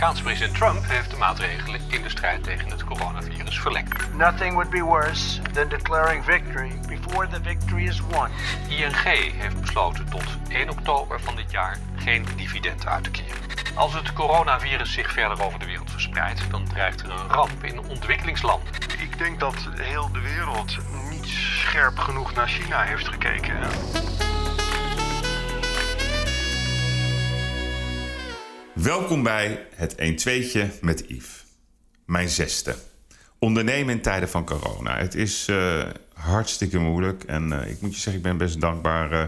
Amerikaanse president Trump heeft de maatregelen in de strijd tegen het coronavirus verlengd. Nothing would be worse than declaring victory before the victory is won. ING heeft besloten tot 1 oktober van dit jaar geen dividend uit te keren. Als het coronavirus zich verder over de wereld verspreidt, dan dreigt er een ramp in ontwikkelingslanden. Ik denk dat heel de wereld niet scherp genoeg naar China heeft gekeken. Welkom bij het 1-2'tje met Yves. Mijn zesde. Ondernemen in tijden van corona. Het is uh, hartstikke moeilijk. En uh, ik moet je zeggen, ik ben best dankbaar uh,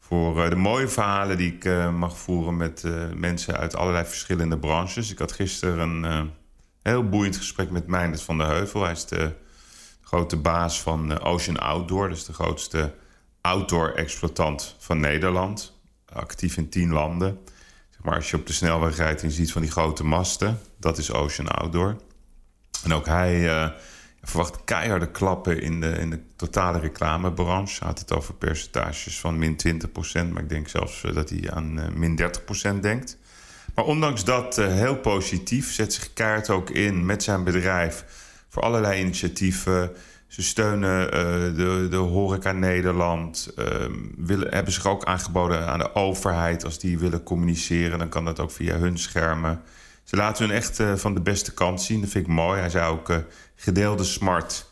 voor de mooie verhalen die ik mag voeren met mensen uit allerlei verschillende branches. Ik had gisteren een heel boeiend gesprek met Meindert van der Heuvel. Hij is de grote baas van Ocean Outdoor. Is de grootste outdoor-exploitant van Nederland. Actief in tien landen. Maar als je op de snelweg rijdt en je ziet van die grote masten, dat is Ocean Outdoor. En ook hij uh, verwacht keiharde klappen in de, in de totale reclamebranche. Hij had het over percentages van min 20%, maar ik denk zelfs eh, dat hij aan uh, min 30% denkt. Maar ondanks dat heel positief zet zich Kaart ook in met zijn bedrijf voor allerlei initiatieven ze steunen uh, de, de horeca Nederland. Uh, willen, hebben zich ook aangeboden aan de overheid. Als die willen communiceren, dan kan dat ook via hun schermen. Ze laten hun echt uh, van de beste kant zien. Dat vind ik mooi. Hij zei ook gedeelde smart.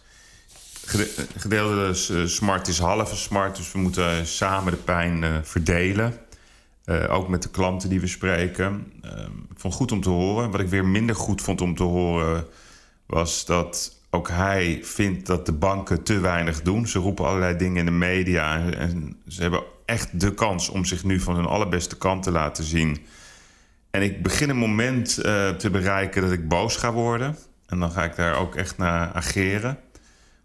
Gedeelde smart is halve smart. Dus we moeten samen de pijn verdelen. ook met de klanten die we spreken. Ehm, ik vond het goed om te horen. Wat ik weer minder goed vond om te horen... was dat ook hij vindt dat de banken te weinig doen. Ze roepen allerlei dingen in de media. En ze hebben echt de kans om zich nu van hun allerbeste kant te laten zien. En ik begin een moment uh, te bereiken dat ik boos ga worden. En dan ga ik daar ook echt naar ageren.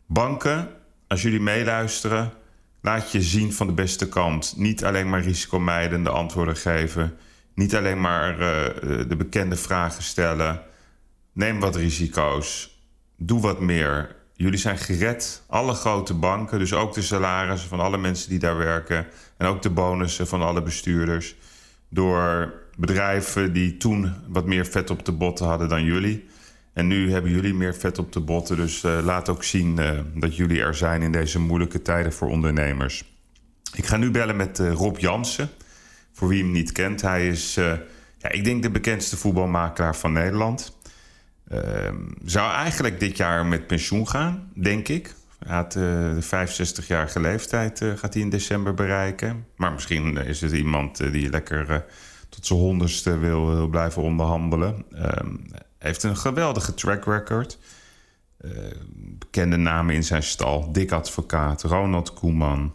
Banken, als jullie meeluisteren, laat je zien van de beste kant. Niet alleen maar risicomijdende antwoorden geven. Niet alleen maar uh, de bekende vragen stellen. Neem wat risico's doe wat meer. Jullie zijn gered, alle grote banken, dus ook de salarissen van alle mensen die daar werken en ook de bonussen van alle bestuurders, door bedrijven die toen wat meer vet op de botten hadden dan jullie. En nu hebben jullie meer vet op de botten, dus uh, laat ook zien uh, dat jullie er zijn in deze moeilijke tijden voor ondernemers. Ik ga nu bellen met uh, Rob Jansen, voor wie hem niet kent. Hij is, ja, ik denk, de bekendste voetbalmakelaar van Nederland. Uh, zou eigenlijk dit jaar met pensioen gaan, denk ik. Hij uh, de 65-jarige leeftijd uh, gaat hij in december bereiken. Maar misschien is het iemand uh, die lekker tot zijn honderdste wil, blijven onderhandelen. Um, heeft een geweldige track record. bekende namen in zijn stal. Dick Advocaat, Ronald Koeman,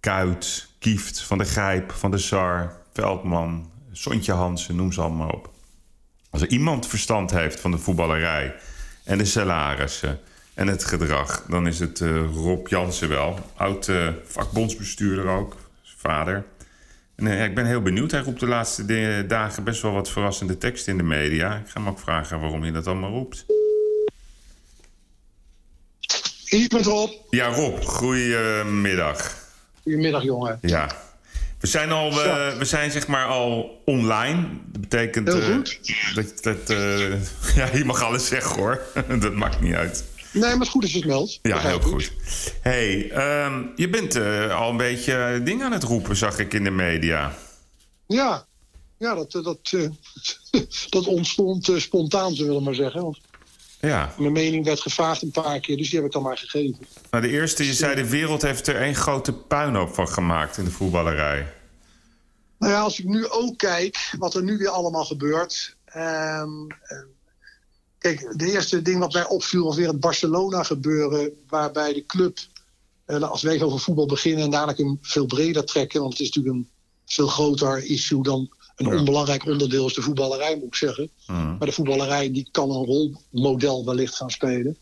Kuit, Kieft, Van de Grijp, Van de Sar, Veldman, Sontje Hansen, noem ze allemaal op. Als er iemand verstand heeft van de voetballerij en de salarissen en het gedrag, dan is het uh, Rob Jansen wel. Oud uh, vakbondsbestuurder ook, vader. En uh, ik ben heel benieuwd. Hij roept de laatste dagen best wel wat verrassende teksten in de media. Ik ga hem ook vragen waarom hij dat allemaal roept. Hier met Rob. Ja, Rob, goedemiddag. Goedemiddag, jongen. Ja, we zijn, al, uh, we zijn zeg maar al online. Dat betekent uh, dat, dat uh, ja, je mag alles zeggen hoor. dat maakt niet uit. Nee, maar het is goed je het meldt. Ja, heel goed. hey, um, je bent al een beetje dingen aan het roepen, zag ik in de media. Ja, ja dat, dat, dat ontstond spontaan, zullen we maar zeggen. Want ja. Mijn mening werd gevraagd een paar keer, dus die heb ik dan maar gegeven. Nou, de eerste, je zei de wereld heeft er één grote puinhoop van gemaakt in de voetballerij. Nou ja, als ik nu ook kijk wat er nu weer allemaal gebeurt. Um, kijk, de eerste ding wat mij opviel was weer het Barcelona gebeuren. Waarbij de club, uh, als wij over voetbal beginnen en daarna hem veel breder trekken. Want het is natuurlijk een veel groter issue dan een onbelangrijk onderdeel is de voetballerij, moet ik zeggen. Mm. Maar de voetballerij die kan een rolmodel wellicht gaan spelen.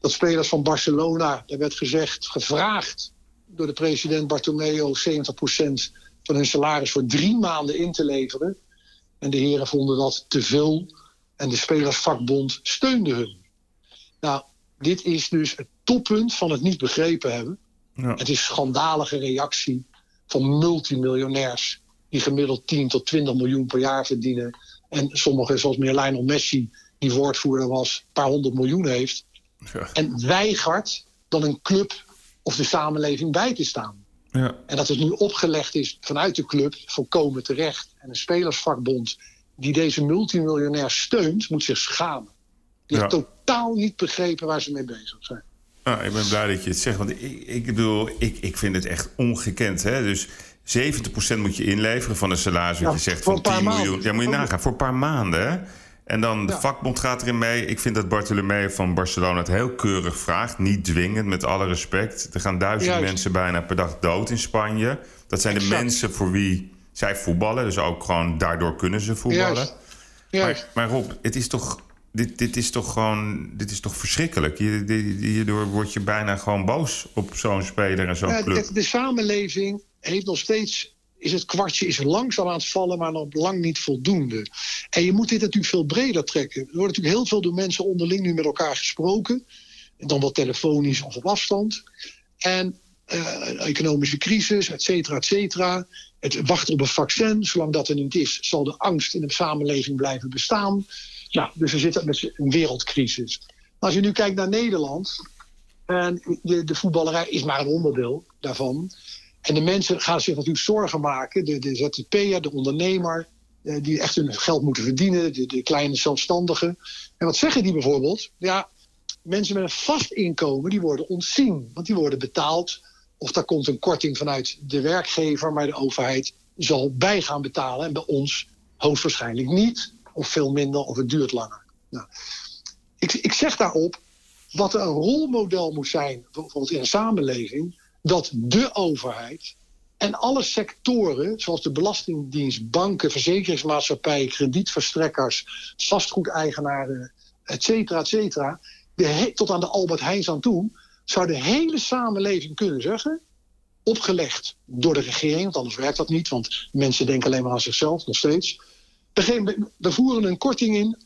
Dat spelers van Barcelona, daar werd gezegd, gevraagd door de president Bartomeu 70% van hun salaris voor drie maanden in te leveren. En de heren vonden dat te veel en de spelersvakbond steunde hun. Nou, dit is dus het toppunt van het niet begrepen hebben. Ja. Het is een schandalige reactie van multimiljonairs die gemiddeld 10 tot 20 miljoen per jaar verdienen. En sommigen, zoals meneer Lionel Messi, die woordvoerder was, een paar honderd miljoen heeft. Ja. En weigert dan een club of de samenleving bij te staan. Ja. En dat het nu opgelegd is vanuit de club, volkomen terecht. En een spelersvakbond die deze multimiljonair steunt, moet zich schamen. Die Ja. heeft totaal niet begrepen waar ze mee bezig zijn. Nou, ik ben blij dat je het zegt. Want ik, ik bedoel, ik, ik vind het echt ongekend. Hè? Dus 70% moet je inleveren van een salaris wat Ja, je zegt van een paar 10 miljoen. maanden. Ja, moet je nagaan. Voor een paar maanden. Hè? En dan de Ja. vakbond gaat erin mee. Ik vind dat Bartolomeu van Barcelona het heel keurig vraagt. Niet dwingend, met alle respect. Er gaan duizend Juist. mensen bijna per dag dood in Spanje. Dat zijn de mensen voor wie zij voetballen. Dus ook gewoon daardoor kunnen ze voetballen. Juist. Juist. Maar, maar Rob, het is toch, dit, dit is toch gewoon dit is toch verschrikkelijk? Hierdoor word je bijna gewoon boos op zo'n speler en zo'n Ja, club. de, de samenleving heeft nog steeds. Is het kwartje is langzaam aan het vallen, maar nog lang niet voldoende. En je moet dit natuurlijk veel breder trekken. Er wordt natuurlijk heel veel door mensen onderling nu met elkaar gesproken. En dan wel telefonisch of op afstand. En eh, economische crisis, et cetera, et cetera. Het wachten op een vaccin. Zolang dat er niet is, zal de angst in de samenleving blijven bestaan. Nou, dus we zitten met een wereldcrisis. Maar als je nu kijkt naar Nederland. En de, de voetballerij is maar een onderdeel daarvan. En de mensen gaan zich natuurlijk zorgen maken. De, de ZZP'er, de ondernemer, eh, die echt hun geld moeten verdienen. De, de kleine zelfstandigen. En wat zeggen die bijvoorbeeld? Ja, mensen met een vast inkomen, die worden ontzien. Want die worden betaald. Of daar komt een korting vanuit de werkgever, maar de overheid zal bij gaan betalen. En bij ons hoogstwaarschijnlijk niet. Of veel minder, of het duurt langer. Nou, ik, ik zeg daarop, wat een rolmodel moet zijn, bijvoorbeeld in een samenleving, dat de overheid en alle sectoren, zoals de Belastingdienst, banken, verzekeringsmaatschappijen, kredietverstrekkers, vastgoedeigenaren, et cetera, et cetera, de tot aan de Albert Heijns aan toe, zou de hele samenleving kunnen zeggen, opgelegd door de regering, want anders werkt dat niet, want mensen denken alleen maar aan zichzelf, nog steeds. We voeren een korting in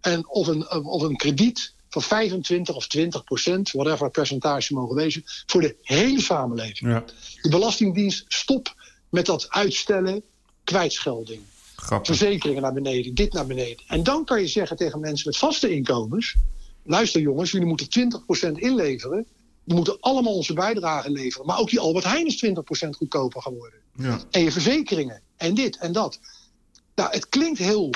en of, een, of een krediet van 25 of 20 procent, whatever het percentage mogen wezen, voor de hele samenleving. Ja, De Belastingdienst stop met dat uitstellen, kwijtschelding, grappig. verzekeringen naar beneden, dit naar beneden. En dan kan je zeggen tegen mensen met vaste inkomens: luister jongens, jullie moeten 20% inleveren. We moeten allemaal onze bijdrage leveren. Maar ook die Albert Heijn is 20% goedkoper geworden. Ja. En je verzekeringen. En dit en dat. Nou, het klinkt heel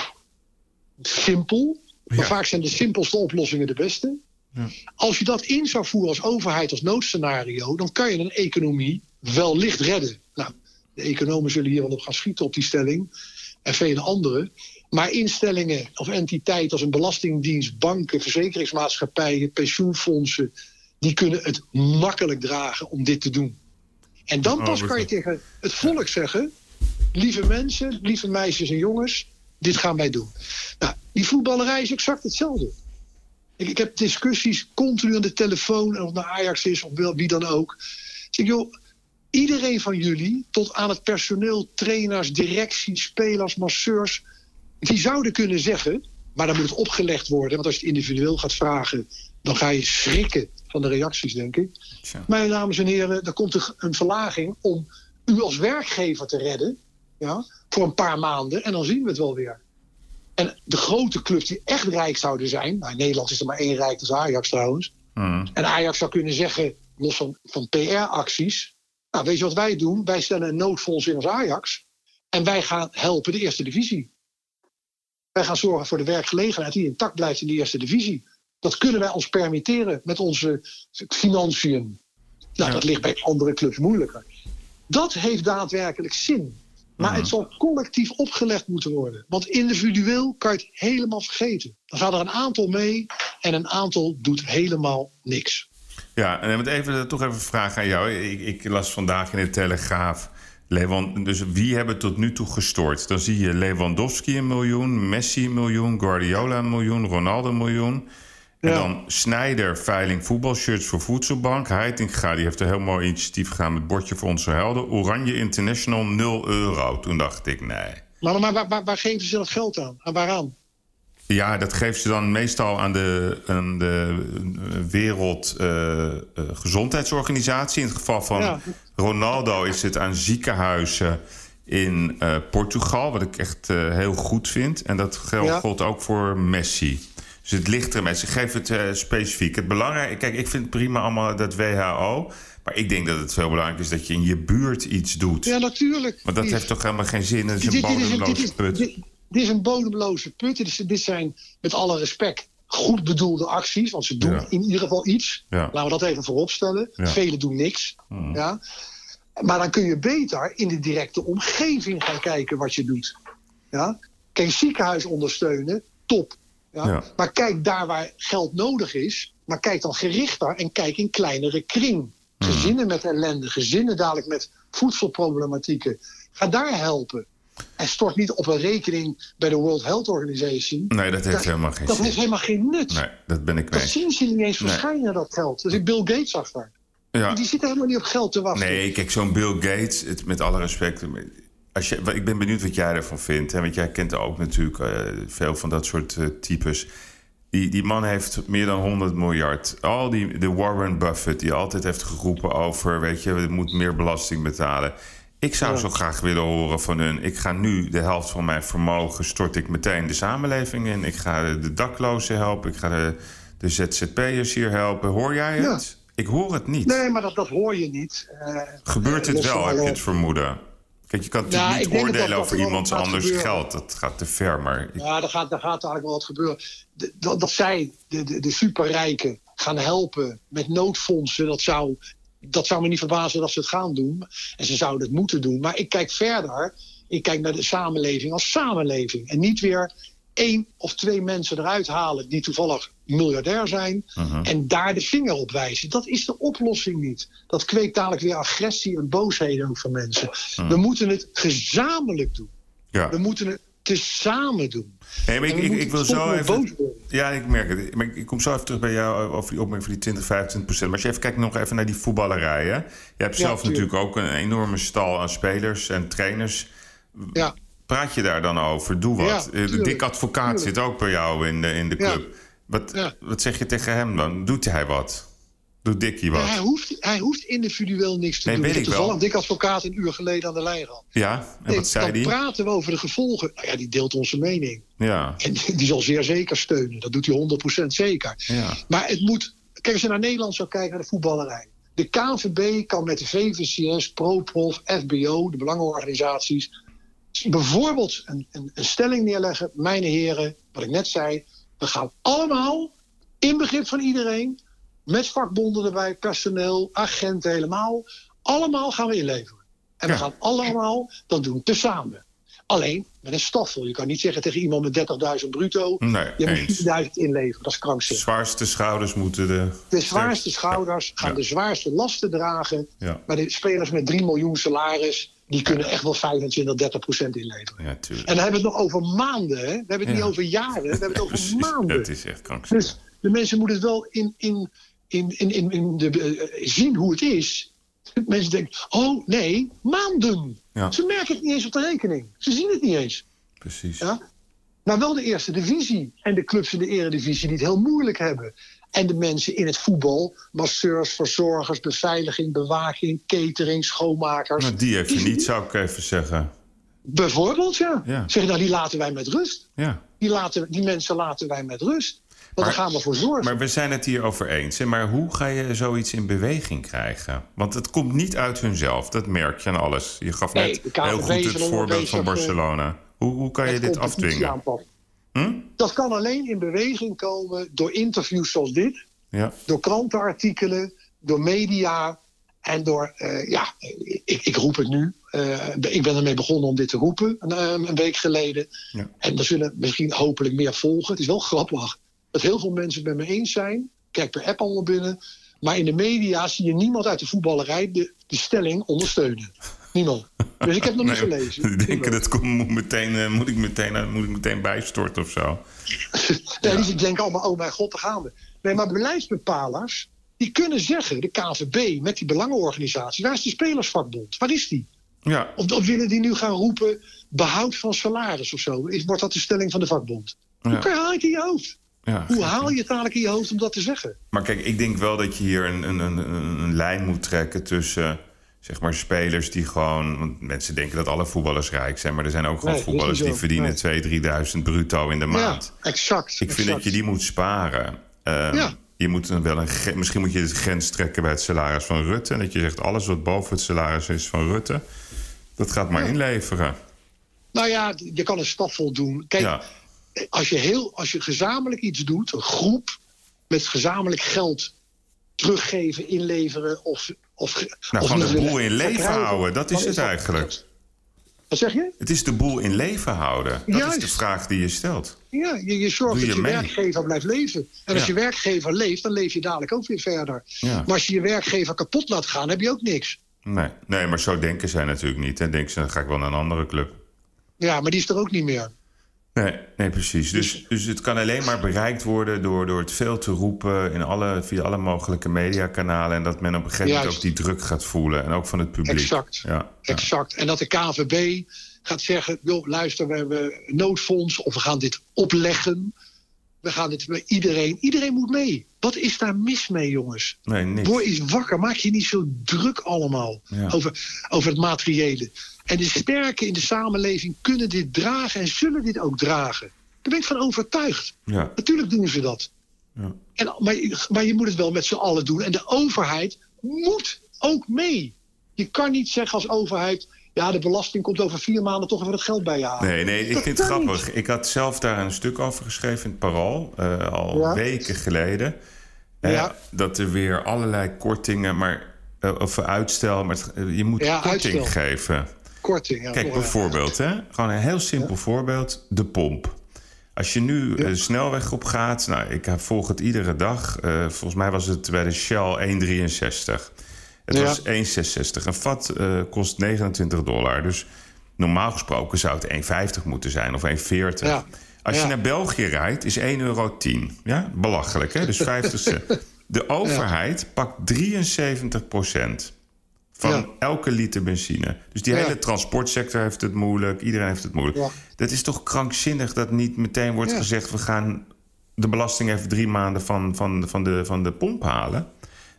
simpel. Maar Ja. vaak zijn de simpelste oplossingen de beste. Ja. Als je dat in zou voeren als overheid, als noodscenario, dan kan je een economie wellicht redden. Nou, de economen zullen hier wel op gaan schieten op die stelling. En vele andere. Maar instellingen of entiteiten als een belastingdienst, banken, verzekeringsmaatschappijen, pensioenfondsen, die kunnen het makkelijk dragen om dit te doen. En dan pas kan je tegen het volk zeggen: lieve mensen, lieve meisjes en jongens, dit gaan wij doen. Nou, die voetballerij is exact hetzelfde. Ik, ik heb discussies continu aan de telefoon, en of het nou Ajax is of wel- wie dan ook. Ik zeg, joh, iedereen van jullie, tot aan het personeel, trainers, directie, spelers, masseurs, die zouden kunnen zeggen, maar dan moet het opgelegd worden, want als je het individueel gaat vragen, dan ga je schrikken van de reacties, denk ik. Tja. Mijn dames en heren, er komt een verlaging om u als werkgever te redden, ja, voor een paar maanden, en dan zien we het wel weer. En de grote clubs die echt rijk zouden zijn, nou in Nederland is er maar één rijk, dat is Ajax trouwens. Hm. En Ajax zou kunnen zeggen, los van, van PR-acties. Nou, weet je wat wij doen? Wij stellen een noodfonds in als Ajax. En wij gaan helpen de eerste divisie. Wij gaan zorgen voor de werkgelegenheid die intact blijft in de eerste divisie. Dat kunnen wij ons permitteren met onze financiën. Nou, Ja. dat ligt bij andere clubs moeilijker. Dat heeft daadwerkelijk zin. Maar Mhm. het zal collectief opgelegd moeten worden. Want individueel kan je het helemaal vergeten. Dan gaan er een aantal mee en een aantal doet helemaal niks. Ja, en even, toch even een vraag aan jou. Ik, ik las vandaag in de Telegraaf. Lewan, dus wie hebben tot nu toe gestort? Dan zie je Lewandowski een miljoen, Messi een miljoen, Guardiola een miljoen, Ronaldo een miljoen. En dan Snijder, veiling voetbalshirts voor Voedselbank. Heitinga, die heeft een heel mooi initiatief gedaan met bordje voor onze helden. Oranje International 0 euro. Toen dacht ik, nee. Maar, maar waar, waar, waar geven ze dat geld aan? En waaraan? Ja, dat geeft ze dan meestal aan de, aan de Wereldgezondheidsorganisatie. In het geval van Ja. Ronaldo is het aan ziekenhuizen in eh, Portugal, wat ik echt eh, heel goed vind. En dat geldt Ja. geldt ook voor Messi. Dus het ligt er mensen. Geef het eh, specifiek. Het belangrijke, kijk, ik vind het prima allemaal dat WHO. Maar ik denk dat het veel belangrijk is dat je in je buurt iets doet. Ja, natuurlijk. Want dat heeft toch helemaal geen zin. Het is een Dit- dit is een- bodemloze put. Dit, dit is een bodemloze put. Dit, is, dit zijn met alle respect goed bedoelde acties. Want ze doen Ja. in ieder geval iets. Ja. Laten we dat even vooropstellen. Ja. Velen doen niks. Hmm. Ja. Maar dan kun je beter in de directe omgeving gaan kijken wat je doet. Ja. Je ziekenhuis ondersteunen? Top. Ja. Ja. Maar kijk daar waar geld nodig is. Maar kijk dan gerichter en kijk in kleinere kring. Hmm. Gezinnen met ellende, gezinnen dadelijk met voedselproblematieken. Ga daar helpen. En stort niet op een rekening bij de World Health Organization. Nee, dat heeft Dat- helemaal geen Dat zin. heeft helemaal geen nut. Nee, dat ben ik mee. Dat zien ze niet eens Nee. verschijnen, dat geld. Dus Bill Gates achter. Ja. Die zit helemaal niet op geld te wachten. Nee, kijk, zo'n Bill Gates, het, met alle respect. Als je, ik ben benieuwd wat jij ervan vindt. Hè? Want jij kent ook natuurlijk eh, veel van dat soort eh, types. Die, die man heeft meer dan 100 miljard. Al die, de Warren Buffett, die altijd heeft geroepen over... weet je, we moeten meer belasting betalen. Ik zou zo graag willen horen van hun... ik ga nu de helft van mijn vermogen... stort ik meteen de samenleving in. Ik ga de, de daklozen helpen. Ik ga de, de ZZP'ers hier helpen. Hoor jij het? Ik hoor het niet. Nee, maar dat, dat hoor je niet. Eh, Gebeurt het wel, heb je het vermoeden? Kijk, je kan natuurlijk Ja, niet oordelen dat over iemands anders gebeuren. geld. Dat gaat te ver, maar... Ja, daar gaat, daar gaat eigenlijk wel wat gebeuren. De- dat, dat zij, de, de, de superrijken, gaan helpen met noodfondsen, dat zou, dat zou me niet verbazen dat ze het gaan doen. En ze zouden het moeten doen. Maar ik kijk verder. Ik kijk naar de samenleving als samenleving. En niet weer één of twee mensen eruit halen die toevallig miljardair zijn. Mhm. En daar de vinger op wijzen. Dat is de oplossing niet. Dat kweekt dadelijk weer agressie en boosheden ook van mensen. We moeten het gezamenlijk doen. Ja. We moeten het tezamen doen. Maar ik, ik, ik wil zo even... Ja, ik merk het. Maar ik, ik kom zo even terug bij jou over die opmerking van die 20, 25 procent. Maar als je even kijkt nog even naar die voetballerij, hè? Je hebt zelf tuurlijk. natuurlijk ook een enorme stal aan spelers en trainers. Ja. Praat je daar dan over? Doe wat. Ja, Eh, de tuurlijk. Dick Advocaat Tuurlijk. zit ook bij jou in de, in de club. Wat, Ja. wat zeg je tegen hem dan? Doet hij wat? Doet Dickie wat? Ja, hij, hoeft, hij hoeft individueel niks te Nee, doen. weet ik toevallig Dick Advocaat een uur geleden aan de lijn gehad. Ja, en Nee, wat zei dan hij? praten we over de gevolgen. Nou ja, die deelt onze mening. Ja, En die zal zeer zeker steunen. Dat doet hij 100% zeker. ja. Maar het moet... Kijk, als je naar Nederland zou kijken, naar de voetballerij. De KNVB kan met de VVCS, ProProf, FBO, de belangenorganisaties... bijvoorbeeld een, een, een stelling neerleggen. Mijn heren, wat ik net zei... we gaan allemaal, in begrip van iedereen... met vakbonden erbij, personeel, agenten helemaal... allemaal gaan we inleveren. En Ja. we gaan allemaal dat doen, tezamen. Alleen met een staffel. Je kan niet zeggen tegen iemand met 30.000 bruto... Nee, je moet 4.000 inleveren. Dat is De krankzinnig. zwaarste schouders moeten de... De zwaarste schouders gaan Ja. de zwaarste lasten dragen. Maar de spelers met 3 miljoen salaris, die kunnen echt wel 25, 30 procent inleveren. ja. En dan hebben we het nog over maanden, hè? We hebben het Ja. niet over jaren, we hebben het over Precies. maanden. Het is echt krankzinnig. Dus de mensen moeten het wel in, in, in, in, in, in de, eh, zien hoe het is. Mensen denken, oh nee, maanden. Ja. Ze merken het niet eens op de rekening. Ze zien het niet eens. Precies. Ja? Maar wel de eerste divisie. En de clubs in de eredivisie die het heel moeilijk hebben. En de mensen in het voetbal. Masseurs, verzorgers, beveiliging, bewaking, catering, schoonmakers. Nou, die even niet, zou ik even zeggen. Bijvoorbeeld, ja. Ja. Zeg je, nou, die laten wij met rust. Ja. Die, laten, die mensen laten wij met rust. Want Maar- daar gaan we voor zorgen. Maar we zijn het hier over eens. Hè? Maar hoe ga je zoiets in beweging krijgen? Want het komt niet uit hunzelf. Dat merk je aan alles. Je gaf Nee, net heel goed het voorbeeld van eh, Barcelona. Hoe, hoe kan je dit afdwingen? Hm? Dat kan alleen in beweging komen door interviews zoals dit. Ja. door krantenartikelen, door media en door, eh, ja, ik, ik roep het nu. Eh, ik ben ermee begonnen om dit te roepen een, eh, een week geleden. Ja. En er zullen misschien hopelijk meer volgen. Het is wel grappig dat heel veel mensen het met me eens zijn. Kijk per app allemaal binnen. Maar in de media zie je niemand uit de voetballerij de, de stelling ondersteunen. Niemand. Dus ik heb nog niet Nee, gelezen. die denken dat komt, moet, meteen, eh, moet, ik meteen, eh, moet ik meteen bijstorten of zo. Nee, die denken allemaal, oh mijn god, daar gaan we. Nee, maar beleidsbepalers, die kunnen zeggen, de KVB met die belangenorganisatie, waar is die spelersvakbond? Waar is die? Ja, Of, of willen die nu gaan roepen, behoud van salaris of zo? Is, wordt dat de stelling van de vakbond? Ja. Hoe haal je het in je hoofd? ja. Hoe haal je het eigenlijk in je hoofd om dat te zeggen? Maar kijk, ik denk wel dat je hier een, een, een- een lijn moet trekken tussen zeg maar spelers die gewoon... Want mensen denken dat alle voetballers rijk zijn... maar er zijn ook gewoon Nee, voetballers die verdienen 2.000, 3.000 bruto in de maand. Ja, exact. Ik vind dat je die moet sparen. Ehm, Ja. Je moet dan wel een misschien moet je de grens trekken bij het salaris van Rutte. En dat je zegt alles wat boven het salaris is van Rutte, dat gaat maar inleveren. Nou ja, je kan een stap doen. Kijk, Ja, als, je heel, als je gezamenlijk iets doet, een groep met gezamenlijk geld teruggeven, inleveren of. Of nou, of niet de boel in leven houden, dat is het eigenlijk. Wat zeg je? Het is de boel in leven houden. Dat is de vraag die je stelt. Ja, je, je zorgt Doe dat je je mee? werkgever blijft leven. En als Ja. je werkgever leeft, dan leef je dadelijk ook weer verder. Ja. Maar als je je werkgever kapot laat gaan, heb je ook niks. Nee, nee, maar zo denken zij natuurlijk niet. Dan denken ze, dan ga ik wel naar een andere club. Ja, maar die is er ook niet meer. Nee, nee precies. Dus, dus het kan alleen maar bereikt worden door, door het veel te roepen in alle, via alle mogelijke mediakanalen. En dat men op een gegeven moment Juist. ook die druk gaat voelen. En ook van het publiek. Exact. Ja, ja. Exact. En dat de KVB gaat zeggen: joh, luister, we hebben noodfonds of we gaan dit opleggen. We gaan dit bij iedereen. Iedereen moet mee. Wat is daar mis mee, jongens? Nee, niks. Word eens wakker. Maak je niet zo druk allemaal Ja. over, over het materiële. En de sterken in de samenleving kunnen dit dragen en zullen dit ook dragen. Daar ben ik van overtuigd. Ja, Natuurlijk doen ze dat. ja. En, maar, maar je moet het wel met z'n allen doen. En de overheid moet ook mee. Je kan niet zeggen als overheid... ja, de belasting komt over vier maanden toch even het geld bij je halen. Nee, nee, ik Dat vind het grappig. Ik had zelf daar een stuk over geschreven in het Parool. eh, al Ja. weken geleden. Eh, Ja. Dat er weer allerlei kortingen, maar, eh, of uitstel. Maar het- je moet Ja, korting uitstel. geven. Korting. Ja, Kijk, bijvoorbeeld, hè? gewoon een heel simpel voorbeeld: de pomp. Als je nu de snelweg op gaat, nou, ik volg het iedere dag. eh, volgens mij was het bij de Shell 1,63. Het Ja. was 1,66. Een vat eh, kost 29 dollar. Dus normaal gesproken zou het 1,50 moeten zijn of 1,40. Ja. Als je Ja. naar België rijdt, is 1,10 euro. Ja? Belachelijk, hè? Dus 50 cent. De overheid pakt 73 procent van Ja. elke liter benzine. Dus die Ja. hele transportsector heeft het moeilijk. Iedereen heeft het moeilijk. Ja. Dat is toch krankzinnig dat niet meteen wordt gezegd... we gaan de belasting even drie maanden van, van, van, de, van de pomp halen.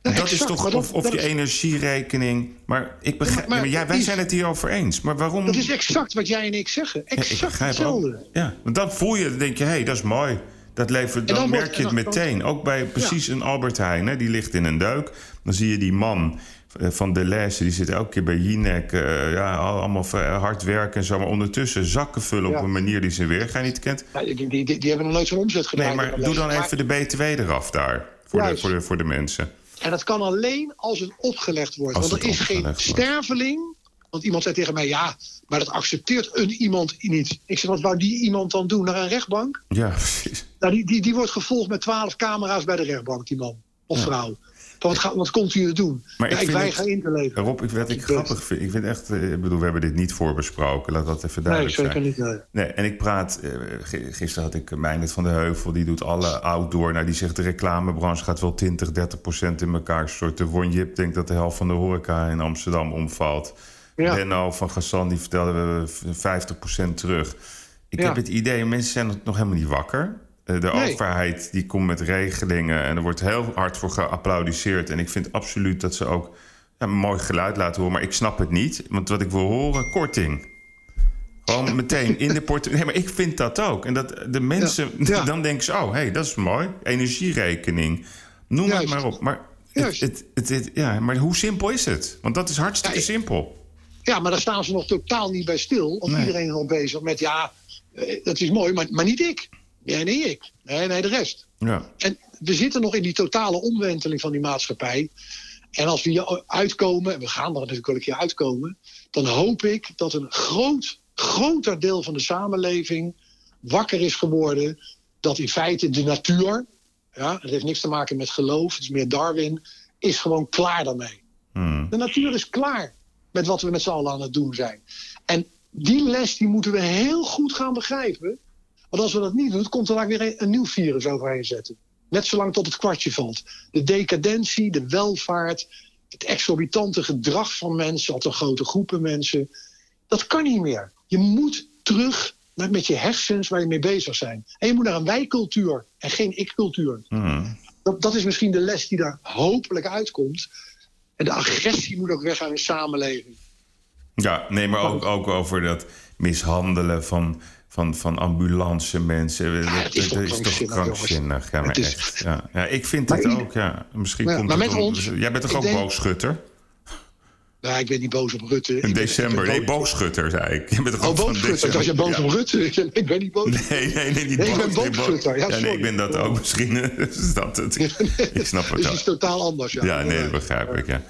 Dat is exact, toch, dat- of, of dat je is- energierekening. Maar ik begrijp, maar- maar, ja, wij zijn het hier over eens. Maar waarom? Dat is exact wat jij en ik zeggen. Ja, ik Exact begrijp hetzelfde. ook. Ja, want dan voel je, dan denk je, hé, hey, dat is mooi. Dat levert, dan, dan wordt- merk je het meteen. Ook bij precies een Albert Heijn, hè, die ligt in een duik. Dan zie je die man eh, van de les, die zit elke keer bij Jinek. eh, ja, al- allemaal hard werken en zo. Maar ondertussen zakken vullen Ja. op een manier die ze weer gaan niet kent. Ja, die, die, die, die hebben nog nooit zo'n omzet gedaan. Nee, maar doe dan even de BTW eraf daar. Voor de, voor, de, voor de mensen. En dat kan alleen als het opgelegd wordt. Als Want er is geen wordt. sterveling. Want iemand zei tegen mij, ja, maar dat accepteert een iemand niet. Ik zeg, wat wou die iemand dan doen? Naar een rechtbank? Ja, precies. Nou, die, die, die wordt gevolgd met twaalf camera's bij de rechtbank, die man. Of vrouw. Wat, gaat, wat komt u er doen? Maar ik ik, weiger in te leveren. Rob, ik, wat ik grappig vind, ik vind echt, eh, ik bedoel, we hebben dit niet voorbesproken, laat dat even Nee, duidelijk zeker zijn. niet. nee. Nee, en ik praat, eh, gisteren had ik Meijnert van de Heuvel, die doet alle outdoor. Nou, die zegt de reclamebranche gaat wel 20, 30 procent in elkaar storten. Won Jip denkt dat de helft van de horeca in Amsterdam omvalt. Ja. Benno van Gassan, die vertelde we 50 procent terug. Ik Ja. heb het idee, mensen zijn nog helemaal niet wakker. Eh, De Nee. overheid die komt met regelingen en er wordt heel hard voor geapplaudiseerd. En ik vind absoluut dat ze ook ja, een mooi geluid laten horen. Maar ik snap het niet, want wat ik wil horen, korting. Gewoon meteen in de portemonnee. Nee, maar ik vind dat ook. En dat de mensen, Ja, ja. dan denken ze... oh, hé, hey, dat is mooi. Energierekening. Noem het maar op. Maar, het, het, het, het- ja, maar hoe simpel is het? Want dat is hartstikke Ja, simpel. Ja, maar daar staan ze nog totaal niet bij stil. Of Nee. iedereen is al bezig met, ja, eh, dat is mooi, maar, maar niet ik. Nee, nee, ik. Nee, nee, de rest. Ja. En we zitten nog in die totale omwenteling van die maatschappij. En als we hier uitkomen, en we gaan er natuurlijk wel een keer uitkomen, dan hoop ik dat een groot, groter deel van de samenleving wakker is geworden. Dat in feite de natuur, ja, het heeft niks te maken met geloof, het is meer Darwin, is gewoon klaar daarmee. Hmm. De natuur is klaar met wat we met z'n allen aan het doen zijn. En die les die moeten we heel goed gaan begrijpen. Want als we dat niet doen, komt er weer een, nieuw virus overheen zetten. Net zolang tot het kwartje valt. De decadentie, de welvaart, het exorbitante gedrag van mensen, althans grote groepen mensen. Dat kan niet meer. Je moet terug met je hersens waar je mee bezig bent. En je moet naar een wij-cultuur en geen ik-cultuur. Hmm. Dat, dat is misschien de les die daar hopelijk uitkomt. En de agressie moet ook weg uit de samenleving. Ja, nee, maar ook, ook over dat mishandelen van, van, van ambulance mensen. Ja, dat, is dat toch is toch krankzinnig. Ja, maar is- echt. Ja. ja, ik vind Maar het ieder- ook, ja. Misschien Ja, komt maar het met om- ons- Jij bent toch ook denk- boogschutter? Ja, ik ben niet boos op Rutte. In december. ben Nee, boos- boogschutter, zei ik. Je bent Oh, boogschutter. Ik je boos op Rutte. Ik ben niet boos. op Nee, nee, nee, niet Nee, ik ben boos, boogschutter. Ja, nee, ik ben dat ook misschien. is dat het? Ik snap het Dus het is totaal anders. Ja, Ja, nee, dat begrijp ik, ja.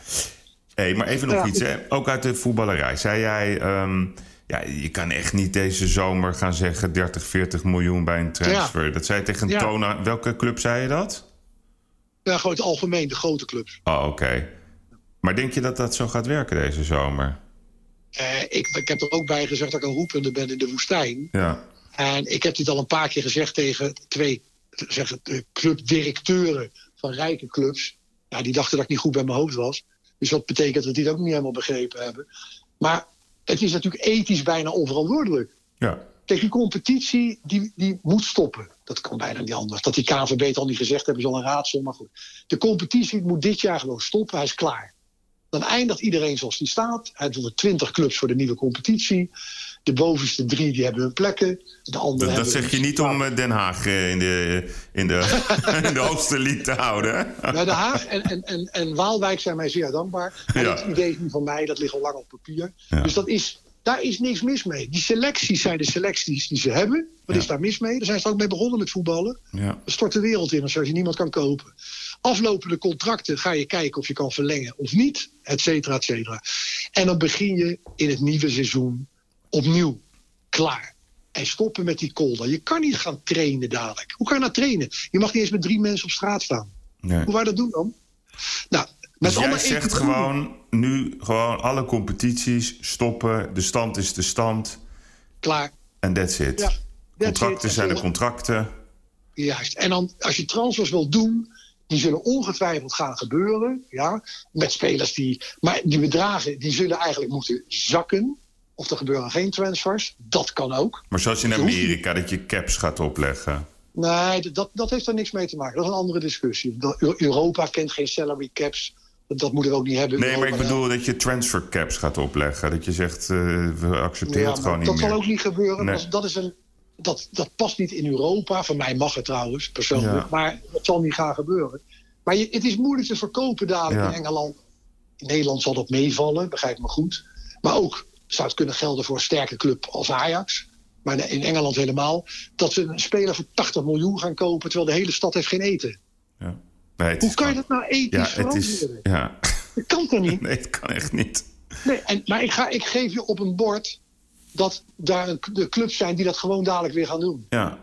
hey, maar even nog iets, hè. Ook uit de voetballerij. Zei jij, ehm, ja, je kan echt niet deze zomer gaan zeggen 30, 40 miljoen bij een transfer. Dat zei je tegen Ja. Tona. Welke club zei je dat? Ja, gewoon het algemeen, de grote clubs. Oh, oké. Maar denk je dat dat zo gaat werken deze zomer? Eh, ik, ik heb er ook bij gezegd dat ik een roepende ben in de woestijn. Ja. En ik heb dit al een paar keer gezegd tegen twee zeg clubdirecteuren van rijke clubs. Ja, die dachten dat ik niet goed bij mijn hoofd was. Dus dat betekent dat die het ook niet helemaal begrepen hebben. Maar het is natuurlijk ethisch bijna onverantwoordelijk. Ja. Kijk, die competitie die, die moet stoppen. Dat kan bijna niet anders. Dat die KNVB het al niet gezegd hebben, is al een raadsel. Maar goed. De competitie moet dit jaar gewoon stoppen. Hij is klaar. Dan eindigt iedereen zoals die staat. Hij doet er 20 clubs voor de nieuwe competitie. De bovenste drie die hebben hun plekken. De andere Dat, dat zeg je niet om eh, Den Haag eh, in de, in de, in de hoogste league te houden? Nou, de Haag en, en, en, en Waalwijk zijn mij zeer dankbaar. Ja. dat idee is niet van mij, dat ligt al lang op papier. Ja. Dus dat is, daar is niks mis mee. Die selecties zijn de selecties die ze hebben. Wat Ja. is daar mis mee? Daar zijn ze ook mee begonnen met voetballen. Ja. Er stort de wereld in als je niemand kan kopen. Aflopende contracten ga je kijken of je kan verlengen of niet, et cetera, et cetera. En dan begin je in het nieuwe seizoen opnieuw. Klaar. En stoppen met die kolder. Je kan niet gaan trainen dadelijk. Hoe kan je nou trainen? Je mag niet eens met drie mensen op straat staan. Nee. Hoe wij dat doen dan? Nou, met Dus jij zegt gewoon nu gewoon alle competities stoppen. De stand is de stand. Klaar. En that's it. Ja, that's contracten it. zijn de En contracten. Juist. En dan, als je transfers wil doen, die zullen ongetwijfeld gaan gebeuren. Ja, met spelers die. Maar die bedragen die zullen eigenlijk moeten zakken. Of er gebeuren geen transfers. Dat kan ook. Maar zoals in Amerika, dat je caps gaat opleggen. Nee, dat, dat heeft er niks mee te maken. Dat is een andere discussie. Dat- Eu- Europa kent geen salary caps. Dat, dat moeten we ook niet hebben. Nee, maar ik bedoel dat je transfer caps gaat opleggen. Dat je zegt, eh, we accepteren Ja, het gewoon niet dat meer. zal ook niet gebeuren. Nee. Dat, dat, is een, dat, dat past niet in Europa. Van mij mag het trouwens, persoonlijk. Ja. Maar dat zal niet gaan gebeuren. Maar je, het is moeilijk te verkopen dadelijk Ja. in Engeland. In Nederland zal dat meevallen, begrijp me goed. Maar ook zou het kunnen gelden voor een sterke club als Ajax. Maar in Engeland helemaal. Dat ze een speler voor 80 miljoen gaan kopen... terwijl de hele stad heeft geen eten. Ja. Nee, Hoe kan je dat nou ethisch Ja, het is... Ja. Dat kan toch niet? Nee, het kan echt niet. Nee, en, maar ik, ga, ik geef je op een bord... dat daar een- de clubs zijn die dat gewoon dadelijk weer gaan doen. Ja.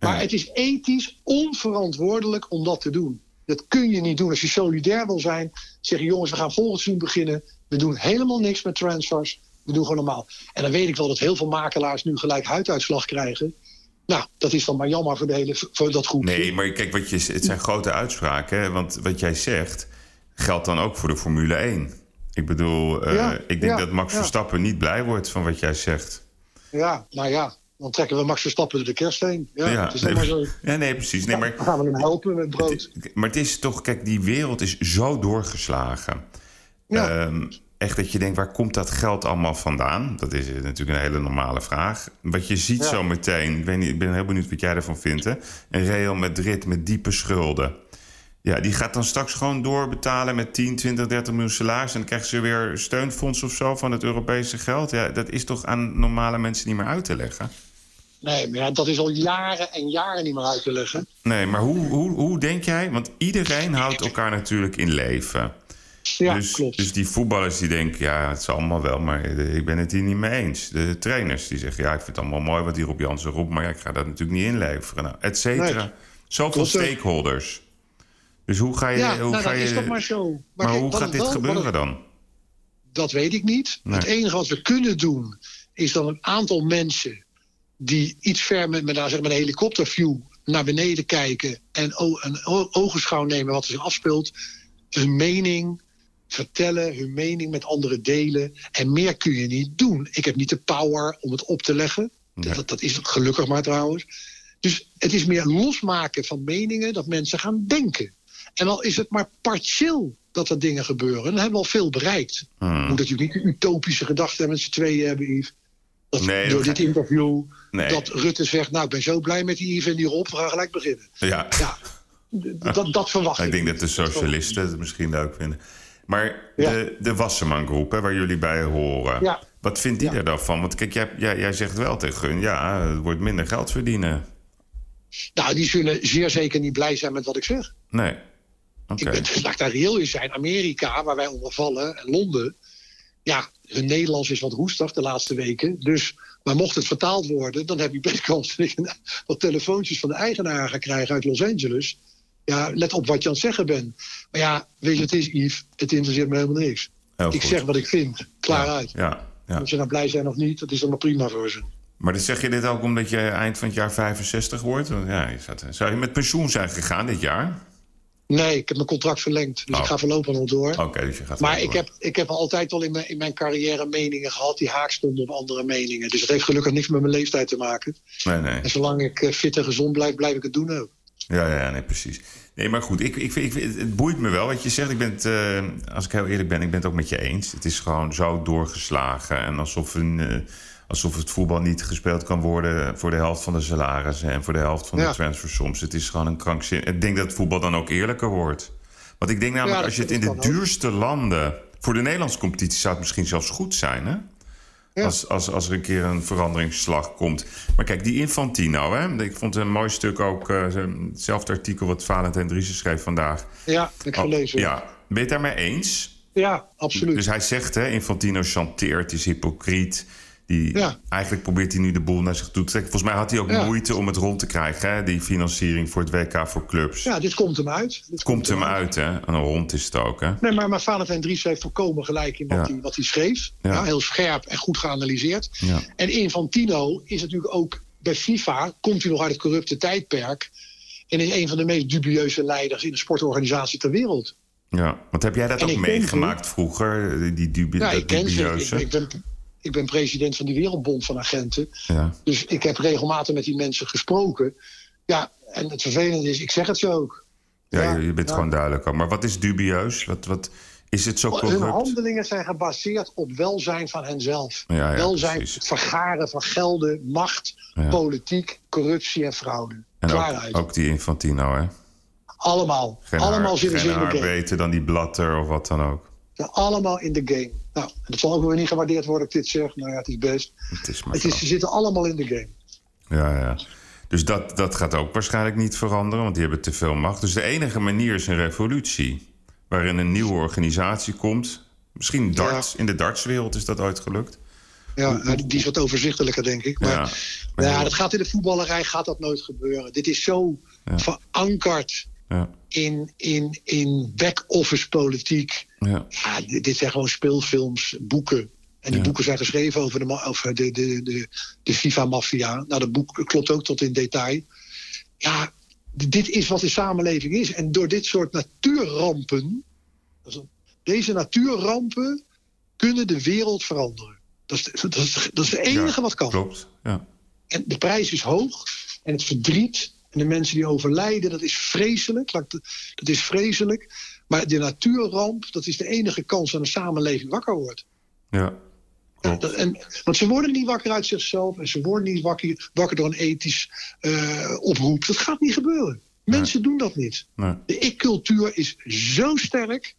Maar het is ethisch onverantwoordelijk om dat te doen. Dat kun je niet doen. Als je solidair wil zijn, zeggen jongens, we gaan volgend seizoen beginnen. We doen helemaal niks met transfers. We doen gewoon normaal. En dan weet ik wel dat heel veel makelaars nu gelijk huiduitslag krijgen. Nou, dat is dan maar jammer voor, de hele, voor dat groepje. Nee, maar kijk, wat je, het zijn grote uitspraken. Hè? Want wat jij zegt, geldt dan ook voor de Formule 1. Ik bedoel, eh, Ja, ik denk ja, dat Max. Verstappen niet blij wordt van wat jij zegt. Ja, nou ja, dan trekken we Max Verstappen door de kerst heen. Ja, het is nee, maar zo. ja, nee, precies. Nee, maar, Dan gaan we hem helpen met brood. maar het is toch, kijk, die wereld is zo doorgeslagen. Ja. Ehm, echt dat je denkt, waar komt dat geld allemaal vandaan? Dat is natuurlijk een hele normale vraag. Wat je ziet Ja. zo meteen, ik, weet niet, ik ben heel benieuwd wat jij ervan vindt. Hè? Een Real Madrid met diepe schulden. Ja, die gaat dan straks gewoon doorbetalen met 10, 20, 30 miljoen salaris. En dan krijgen ze weer steunfonds of zo van het Europese geld. Ja, dat is toch aan normale mensen niet meer uit te leggen? Nee, maar ja, dat is al jaren en jaren niet meer uit te leggen. Nee, maar hoe, hoe, hoe denk jij? Want iedereen houdt elkaar natuurlijk in leven. Ja, dus, klopt. dus die voetballers die denken, ja, het is allemaal wel, maar ik ben het hier niet mee eens. De trainers die zeggen, ja, ik vind het allemaal mooi wat die Rob Jansen roept, maar ja, ik ga dat natuurlijk niet inleveren. Nou, et cetera. Nee. Zoveel Klopt stakeholders. Dus hoe ga je... Ja, hoe nou, ga dat je is toch maar zo. maar kijk, hoe wat gaat dit wel- gebeuren dan? Dat weet ik niet. Nee. Het enige wat we kunnen doen, is dan een aantal mensen die iets ver met, met, nou, zeg maar een helikopterview naar beneden kijken en een ogenschouw nemen wat er zich afspeelt, hun mening vertellen, hun mening met anderen delen. En meer kun je niet doen. Ik heb niet de power om het op te leggen. Nee. Dat, dat is gelukkig maar trouwens. Dus het is meer losmaken van meningen dat mensen gaan denken. En al is het maar partieel dat er dingen gebeuren, dan hebben we al veel bereikt. Hmm. Je moet natuurlijk niet de utopische gedachten met z'n tweeën hebben, Yves. Dat Nee, door dit interview, Nee. dat Rutte zegt... nou, ik ben zo blij met die Yves en die Rob, we gaan gelijk beginnen. Ja. Ja, dat, dat verwacht ik. Ik denk dat de socialisten het misschien leuk vinden. Maar Ja. de, de Wasserman-groep, waar jullie bij horen... Ja. wat vindt die er dan van? Want kijk, jij, jij, jij zegt wel tegen hun... ja, het wordt minder geld verdienen. Nou, die zullen zeer zeker niet blij zijn met wat ik zeg. Nee. Ben, laat ik daar reëel in zijn. Amerika, waar wij onder vallen, en Londen... ja, hun Nederlands is wat roestig de laatste weken. Dus, maar mocht het vertaald worden... dan heb je best kans dat ik wat telefoontjes van de eigenaar ga krijgen uit Los Angeles. Ja, let op wat je aan het zeggen bent. Maar ja, weet je, het is Yves. Het interesseert me helemaal niks. Heel ik goed. zeg wat ik vind. Klaar ja. uit. Ja, ja. Of ze nou blij zijn of niet, dat is dan maar prima voor ze. Maar dan zeg je dit ook omdat je eind van het jaar 65 wordt? Ja, je zat- zou je met pensioen zijn gegaan dit jaar? Nee, ik heb mijn contract verlengd. Dus Oh. ik ga voorlopig nog door. Oké, dus je gaat Maar ik heb, ik heb altijd al in mijn, in mijn carrière meningen gehad die haak stonden op andere meningen. Dus dat heeft gelukkig niks met mijn leeftijd te maken. Nee, nee. En zolang ik eh, fit en gezond blijf, blijf ik het doen ook. Ja, ja, nee, precies. Nee, maar goed, ik, ik, ik, het boeit me wel wat je zegt. Ik ben het, eh, als ik heel eerlijk ben, ik ben het ook met je eens. Het is gewoon zo doorgeslagen. En alsof, een, eh, alsof het voetbal niet gespeeld kan worden voor de helft van de salarissen en voor de helft van Ja. de transfersoms. Het is gewoon een krankzin. Ik denk dat het voetbal dan ook eerlijker wordt. Want ik denk namelijk, Ja, als je het in de ook. duurste landen. Voor de Nederlandse competitie zou het misschien zelfs goed zijn, hè? Ja. Als, als, als er een keer een veranderingsslag komt. Maar kijk, die Infantino, hè? ik vond een mooi stuk ook. eh, hetzelfde artikel wat Valentijn Driessen schreef vandaag. Ja, ik Oh, gelezen. ja, ben je het daarmee eens? Ja, absoluut. Dus hij zegt, hè, Infantino chanteert, is hypocriet. Die, Ja. Eigenlijk probeert hij nu de boel naar zich toe te trekken. Volgens mij had hij ook Ja. moeite om het rond te krijgen, hè? die financiering voor het WK voor clubs. ja, dit komt hem uit. Dit Komt hem uit, hè? En een rond is het ook, hè? Nee, maar, maar Valentijn Dries heeft volkomen gelijk in wat, Ja. hij, wat hij schreef. Heel scherp en goed geanalyseerd. En Infantino is natuurlijk ook bij FIFA, komt hij nog uit het corrupte tijdperk. En is een van de meest dubieuze leiders in de sportorganisatie ter wereld. Ja, want heb jij dat En ook meegemaakt vroeger? Die, dubi Ja, dat ik ken ze. Ik, dubieuze? ik, ben, ik ben president van die Wereldbond van Agenten. Ja. Dus ik heb regelmatig met die mensen gesproken. Ja, en het vervelende is, ik zeg het zo ook. Ja, Ja, je, bent ja. gewoon duidelijk. Maar wat is dubieus? Wat, wat, is het zo Hun corrupt? handelingen zijn gebaseerd op welzijn van henzelf. Welzijn, precies. vergaren van gelden, macht, politiek, corruptie en fraude. En ook, die Infantino, hè? Allemaal. Geen allemaal zitten ze in de game. beter dan die Blatter of wat dan ook. Ja, allemaal in de game. Nou, dat zal ook weer niet gewaardeerd worden als ik dit zeg. Nou ja, het is best. Het is maar Het is, ze zitten allemaal in de game. Ja, ja. Dus dat, dat gaat ook waarschijnlijk niet veranderen, want die hebben te veel macht. Dus de enige manier is een revolutie. Waarin een nieuwe organisatie komt. Misschien darts. In de dartswereld is dat ooit gelukt. Ja, nou, die- is wat overzichtelijker, denk ik. Maar Ja. ja, Maar heel- dat gaat in de voetballerij gaat dat nooit gebeuren. Dit is zo Ja. verankerd Ja, in, in, in back-office politiek. ja, Ja, dit, zijn gewoon speelfilms, boeken. En die Ja. boeken zijn geschreven over de, over de, de, de, de FIFA-maffia. Nou, dat boek klopt ook tot in detail. Ja, dit is wat de samenleving is. En door dit soort natuurrampen... Deze natuurrampen kunnen de wereld veranderen. Dat is, dat is, dat is het enige Ja, wat kan. klopt. Ja. En de prijs is hoog. En het verdriet en de mensen die overlijden, dat is vreselijk. Dat is vreselijk. Maar de natuurramp, dat is de enige kans dat een samenleving wakker wordt. ja. Ja, Klopt. dat- en, want ze worden niet wakker uit zichzelf. En ze worden niet wakker, wakker door een ethisch eh, oproep. Dat gaat niet gebeuren. Mensen doen dat niet. Nee. De ik-cultuur is zo sterk.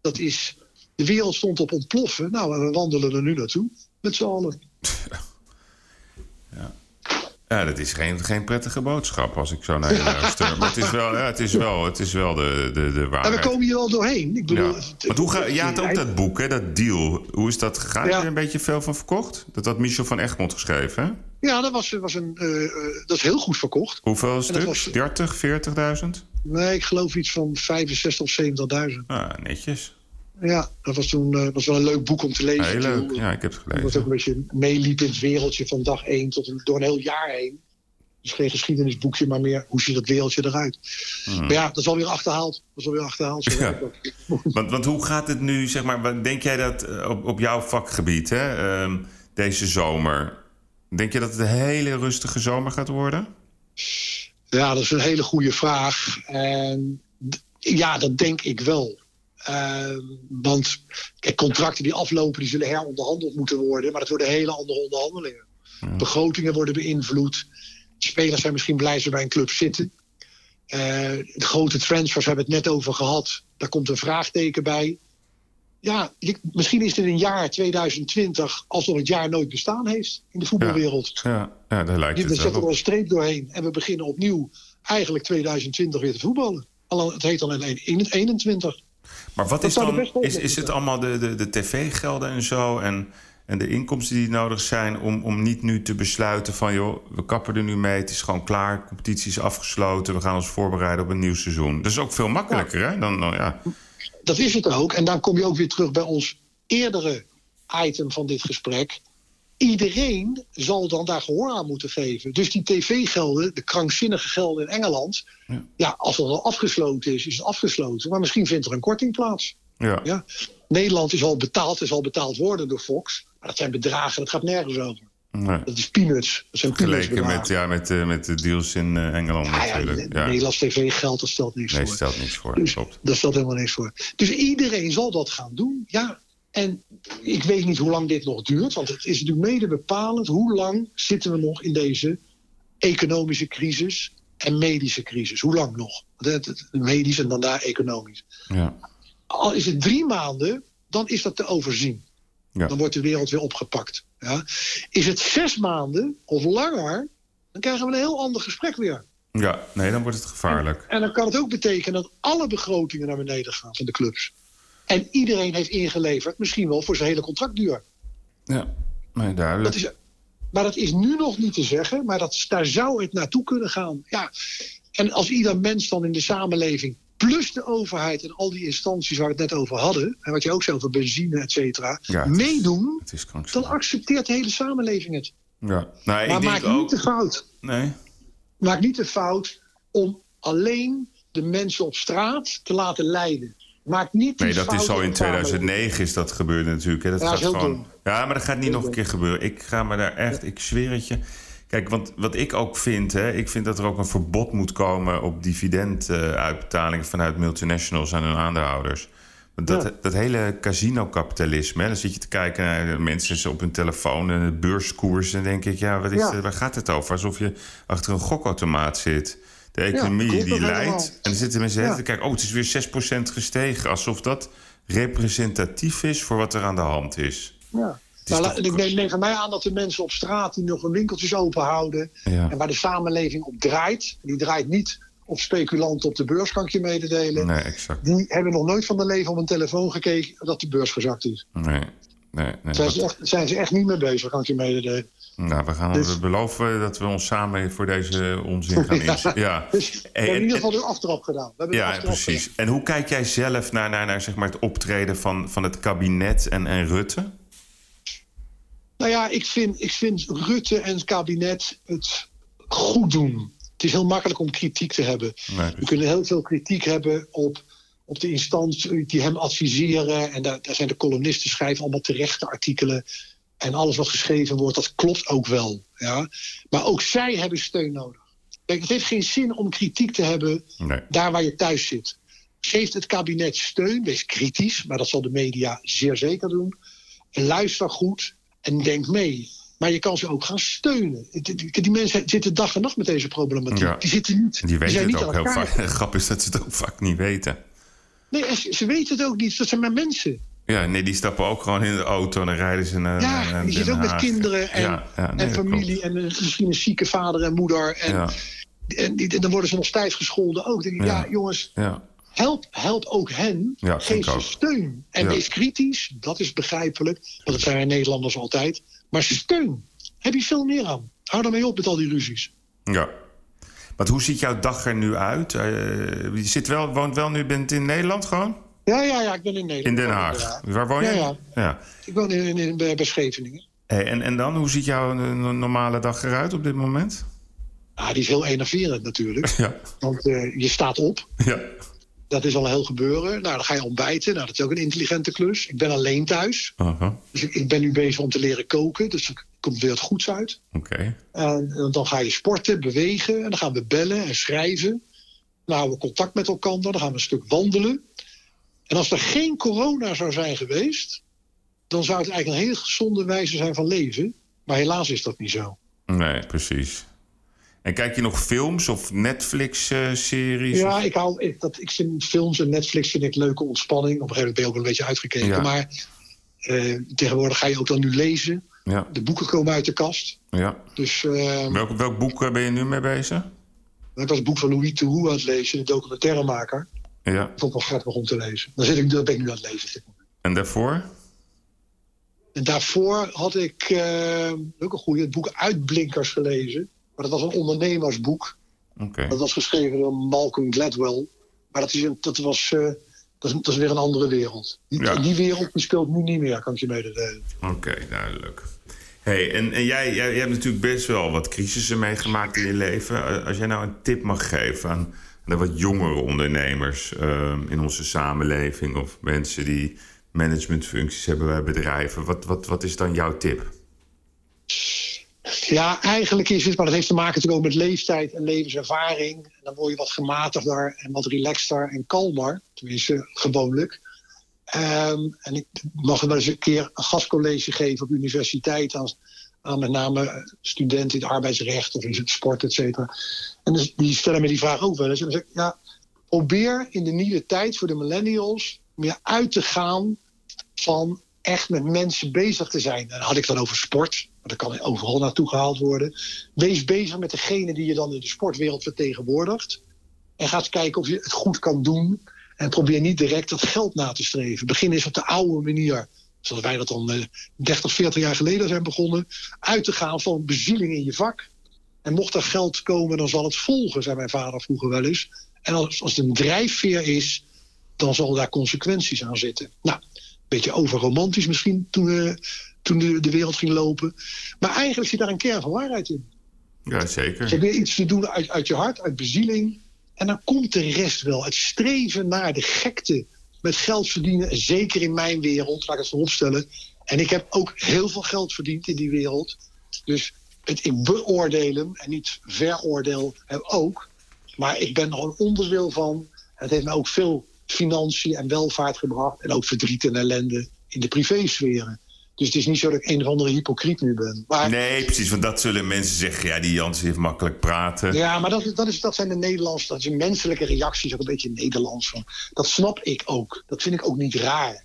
Dat is. De wereld stond op ontploffen. Nou, en we wandelen er nu naartoe. Met z'n allen. Ja, dat is geen, geen prettige boodschap als ik zo naar je luister. Maar het is wel, ja, het is wel, het is wel de, de, de En we waarheid. komen hier wel doorheen. Ik bedoel, Ja. Want hoe ga, je had ook dat boek, hè, dat deal. Hoe is dat gegaan? Heb je Ja. er een beetje veel van verkocht? Dat had Michel van Egmond geschreven, hè? Ja, dat, was, was een, eh, eh, dat is heel goed verkocht. Hoeveel stuks? was- 30, 40.000? Nee, ik geloof iets van 65 of 70.000. Ah, netjes. Ja, dat was toen eh, was wel een leuk boek om te lezen. Heel leuk. Ja, ik heb het Dat ook gelezen. een beetje meeliep in het wereldje van dag één tot een, door een heel jaar heen. Dus geen geschiedenisboekje, maar meer hoe ziet dat wereldje eruit. Maar ja, dat is alweer achterhaald. Dat is alweer achterhaald. Zo Hmm. Ja. Want, want hoe gaat het nu, zeg maar, denk jij dat eh, op, op jouw vakgebied, hè, ehm, deze zomer... Denk je dat het een hele rustige zomer gaat worden? Ja, dat is een hele goede vraag. En Ja, dat denk ik wel. Uh, want kijk, contracten die aflopen, die zullen heronderhandeld moeten worden. Maar dat worden hele andere onderhandelingen. Ja. Begrotingen worden beïnvloed. Spelers zijn misschien blij ze bij een club zitten. Uh, de grote transfers hebben we het net over gehad. Daar komt een vraagteken bij. Ja, je, misschien is het een jaar 2020 alsof het jaar nooit bestaan heeft in de voetbalwereld. Ja, ja, ja daar lijkt je, het We zetten er een streep doorheen en we beginnen opnieuw eigenlijk 2020 weer te voetballen. Al, het heet al in 21. Maar wat is dan, is, is het allemaal de, de, de tv-gelden en zo en, en de inkomsten die nodig zijn om, om niet nu te besluiten van joh, we kappen er nu mee, het is gewoon klaar, competitie is afgesloten, we gaan ons voorbereiden op een nieuw seizoen. Dat is ook veel makkelijker, ja. hè? Dan, dan, ja. Dat is het ook. En dan kom je ook weer terug bij ons eerdere item van dit gesprek. Iedereen zal dan daar gehoor aan moeten geven. Dus die tv-gelden, de krankzinnige gelden in Engeland... Ja. ja, als dat al afgesloten is, is het afgesloten. Maar misschien vindt er een korting plaats. Ja. Ja? Nederland is al betaald, is al betaald worden door Fox. Maar dat zijn bedragen, dat gaat nergens over. Nee. Dat is peanuts. Dat zijn Geleken met, ja, met, uh, met de deals in uh, Engeland ja, natuurlijk. Ja, Nederlands tv-geld, dat stelt niks nee, voor. stelt niks voor, dus, klopt. Dat stelt helemaal niks voor. Dus iedereen zal dat gaan doen, ja. En ik weet niet hoe lang dit nog duurt, want het is natuurlijk mede bepalend. Hoe lang zitten we nog in deze economische crisis en medische crisis? Hoe lang nog? Medisch en dan daar economisch. Ja. Al is het drie maanden, dan is dat te overzien. Ja. Dan wordt de wereld weer opgepakt. Ja. Is het zes maanden of langer, dan krijgen we een heel ander gesprek weer. Ja, nee, dan wordt het gevaarlijk. En, en dan kan het ook betekenen dat alle begrotingen naar beneden gaan van de clubs. En iedereen heeft ingeleverd, misschien wel voor zijn hele contractduur. Ja, nee, duidelijk. Dat is, maar dat is nu nog niet te zeggen, maar dat, daar zou het naartoe kunnen gaan. Ja. En als ieder mens dan in de samenleving, plus de overheid en al die instanties waar we het net over hadden, en wat je ook zei over benzine, et cetera, Ja, het is- meedoen, Het is dan accepteert de hele samenleving het. Ja. Nou, maar ik maak denk niet ook... de fout. Nee? Maak niet de fout om alleen de mensen op straat te laten leiden. Maak niet die Nee, dat is al in de samenleving. 2009 is dat gebeurd natuurlijk. Hè. Dat Ja, gaat gewoon... Ja, maar dat gaat niet nog een keer gebeuren. Ik ga me daar echt... Ik zweer het je. Kijk, want wat ik ook vind... Hè, ik vind dat er ook een verbod moet komen... op dividenduitbetalingen vanuit multinationals aan hun aandeelhouders. Dat, Ja. dat hele casino-kapitalisme... Dan zit je te kijken naar de mensen op hun telefoon... en de beurskoers. En denk ik, ja, wat is, Ja. eh, waar gaat het over? Alsof je achter een gokautomaat zit. De economie die leidt. helemaal. En dan zitten mensen Ja. te kijken... oh, het is weer 6% gestegen. Alsof dat representatief is voor wat er aan de hand is. Ja. is Nou, toch- ik neem, neem van mij aan dat de mensen op straat die nog hun winkeltjes open houden. Ja. En waar de samenleving op draait. Die draait niet op speculanten op de beurs, kan ik je mededelen. Nee, exact. Die hebben nog nooit van hun leven op een telefoon gekeken dat de beurs gezakt is. Nee, nee, nee. Zijn, ze echt, zijn ze echt niet mee bezig, kan ik je mededelen. Nou, we gaan Dus- beloven dat we ons samen voor deze onzin gaan inzetten. Ja. Dus we hebben in ieder geval een aftrap gedaan. We Ja, aftrap precies. En hoe kijk jij zelf naar, naar, naar zeg maar het optreden van, van het kabinet en, en Rutte? Nou ja, ik vind, ik vind Rutte en het kabinet het goed doen. Het is heel makkelijk om kritiek te hebben. Nee, We kunnen heel veel kritiek hebben op, op de instanties die hem adviseren. En daar, daar zijn de columnisten schrijven allemaal terechte artikelen. En alles wat geschreven wordt, dat klopt ook wel. Ja? Maar ook zij hebben steun nodig. Kijk, het heeft geen zin om kritiek te hebben nee. daar waar je thuis zit. Geeft het kabinet steun, wees kritisch, maar dat zal de media zeer zeker doen. En luister goed en denk mee. Maar je kan ze ook gaan steunen. Die, mensen zitten dag en nacht met deze problematiek. Ja. Die zitten niet. Die weten het ook heel vaak. Grap is dat ze het ook vaak niet weten. Nee, ze weten het ook niet. Dat zijn maar mensen. Ja, nee, die stappen ook gewoon in de auto en dan rijden ze naar Ja, naar die zitten ook met kinderen en, Ja, ja, nee, en dat familie. En eh, misschien een zieke vader en moeder. En, Ja, en die- dan worden ze nog stijf gescholden ook. Denk ik, Ja. jongens, help, help ook hen. Geef ze steun. En wees kritisch. Dat is begrijpelijk. Want dat zijn Nederlanders altijd. Maar steun. Heb je veel meer aan. Hou ermee op met al die ruzies. Ja. Want hoe ziet jouw dag er nu uit? Eh, je zit wel, woont wel nu, bent in Nederland gewoon? Ja, ja, ja. Ik ben in Nederland. In Den Haag. Waar woon je? Ja. Ik woon in, in, bij bij Scheveningen. Hey, en, en dan, hoe ziet jouw eh, no- normale dag eruit op dit moment? Ah, die is heel enerverend natuurlijk. Ja. Want eh, je staat op. Ja. Dat is al een heel gebeuren. Nou, dan ga je ontbijten. Nou, dat is ook een intelligente klus. Ik ben alleen thuis. Aha. Dus ik, ik ben nu bezig om te leren koken. Dus er komt weer het goeds uit. Oké. En, en dan ga je sporten, bewegen. En dan gaan we bellen en schrijven. Dan houden we contact met elkaar. Dan gaan we een stuk wandelen. En als er geen corona zou zijn geweest, dan zou het eigenlijk een hele gezonde wijze zijn van leven. Maar helaas is dat niet zo. Nee, precies. En kijk je nog films of Netflix-series? ja, ik, hou, ik, dat, ik vind films en Netflix vind ik leuke ontspanning. Op een gegeven moment ben je ook een beetje uitgekeken. Ja. Maar eh, tegenwoordig ga je ook dan nu lezen. Ja, De boeken komen uit de kast. ja. Dus eh, Welk, welk boek eh, ben je nu mee bezig? ik was het boek van Louis Theroux aan het lezen, de documentairemaker. Ja. Ik vond het wel grappig om te lezen. Dan zit ik, dat ben ik nu aan het lezen. En daarvoor? En daarvoor had ik eh, ook een goede het boek Uitblinkers gelezen. Maar dat was een ondernemersboek. Dat was geschreven door Malcolm Gladwell. Maar dat is, een, dat was, eh, dat is, dat is weer een andere wereld. Die, Ja. die wereld die speelt nu niet meer, kan ik je mededelen. Oké, duidelijk. Hey, en, en jij, jij, jij hebt natuurlijk best wel wat crisissen meegemaakt in je leven. Eh, Als jij nou een tip mag geven aan, de wat jongere ondernemers eh, in onze samenleving... of mensen die managementfuncties hebben bij bedrijven... wat, wat, wat is dan jouw tip? Ja, eigenlijk is het, maar dat heeft te maken natuurlijk ook met leeftijd en levenservaring. En dan word je wat gematigder en wat relaxter en kalmer. Tenminste, gewoonlijk. Ehm, en ik mag wel eens een keer een gastcollege geven op universiteit aan, aan met name studenten in het arbeidsrecht of in het sport, et cetera. En dus, die stellen me die vraag ook wel eens. En dan zeg ik, ja, probeer in de nieuwe tijd voor de millennials meer uit te gaan van echt met mensen bezig te zijn. En dan had ik dan over sport, maar dat kan overal naartoe gehaald worden. Wees bezig met degene die je dan in de sportwereld vertegenwoordigt. En ga eens kijken of je het goed kan doen. En probeer niet direct dat geld na te streven. Begin eens op de oude manier, zoals wij dat dan eh, 30, 40 jaar geleden zijn begonnen, uit te gaan van bezieling in je vak. En mocht er geld komen, dan zal het volgen, zei mijn vader vroeger wel eens. En als, als het een drijfveer is, dan zal daar consequenties aan zitten. Nou, een beetje overromantisch misschien toen, eh, toen de, de wereld ging lopen. Maar eigenlijk zit daar een kern van waarheid in. Ja, zeker. Probeer iets te doen uit, uit je hart, uit bezieling. En dan komt de rest wel. Het streven naar de gekte met geld verdienen, zeker in mijn wereld, laat ik het voorop stellen. En ik heb ook heel veel geld verdiend in die wereld. Dus het, ik beoordeel hem en niet veroordeel hem ook. Maar ik ben er een onderdeel van. Het heeft me ook veel financiën en welvaart gebracht. En ook verdriet en ellende in de privésferen. Dus het is niet zo dat ik een of andere hypocriet nu ben. Maar Nee, precies, want dat zullen mensen zeggen. Ja, die Jans heeft makkelijk praten. Ja, maar dat, dat, is, dat zijn de Nederlandse, dat zijn menselijke reacties, ook een beetje Nederlands. Van. Dat snap ik ook. Dat vind ik ook niet raar.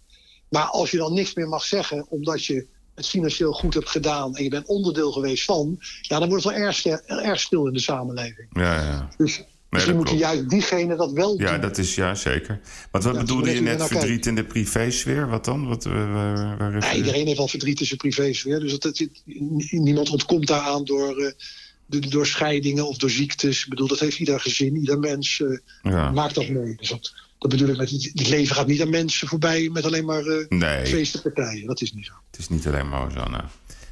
Maar als je dan niks meer mag zeggen, omdat je het financieel goed hebt gedaan en je bent onderdeel geweest van, ja, dan wordt het wel erg, erg stil in de samenleving. Ja, ja. Dus misschien moeten juist diegenen dat wel Ja, doen. dat is ja, zeker. Wat Ja, bedoelde je net er verdriet in de privésfeer? Wat dan? Wat, eh, waar, waar Ja, refereer- iedereen heeft wel verdriet in zijn privésfeer. Dus dat, dat, niemand ontkomt daaraan door, eh, door, scheidingen of door ziektes. Ik bedoel, dat heeft ieder gezin, ieder mens eh, Ja. maakt dat mee. Dus dat, dat bedoel ik met het, leven gaat niet aan mensen voorbij met alleen maar eh Nee, feestenpartijen. Dat is niet zo. het is niet alleen maar zo. nou.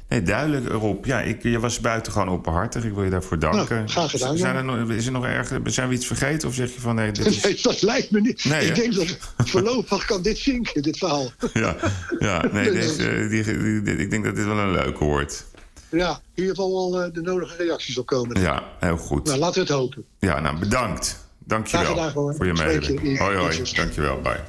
Nee, duidelijk, Rob. Ja, ik, je was buitengewoon openhartig. Ik wil je daarvoor danken. Nou, graag gedaan, Zijn, er nog, is er nog erg, zijn we iets vergeten? Of zeg je van nee, dit is... Nee, dat lijkt me niet. Nee, hè? ik denk dat voorlopig kan dit zinken, dit verhaal. Ja, ja nee, deze, die, die- die- ik denk dat dit wel een leuke wordt. Ja, in ieder geval wel eh, de nodige reacties op komen. Ja, heel goed. Nou, laten we het hopen. Ja, nou, bedankt. Dank je wel gedaan, voor je mededeling. Hoi, hoi. Groetjes. Dank je wel. Bye.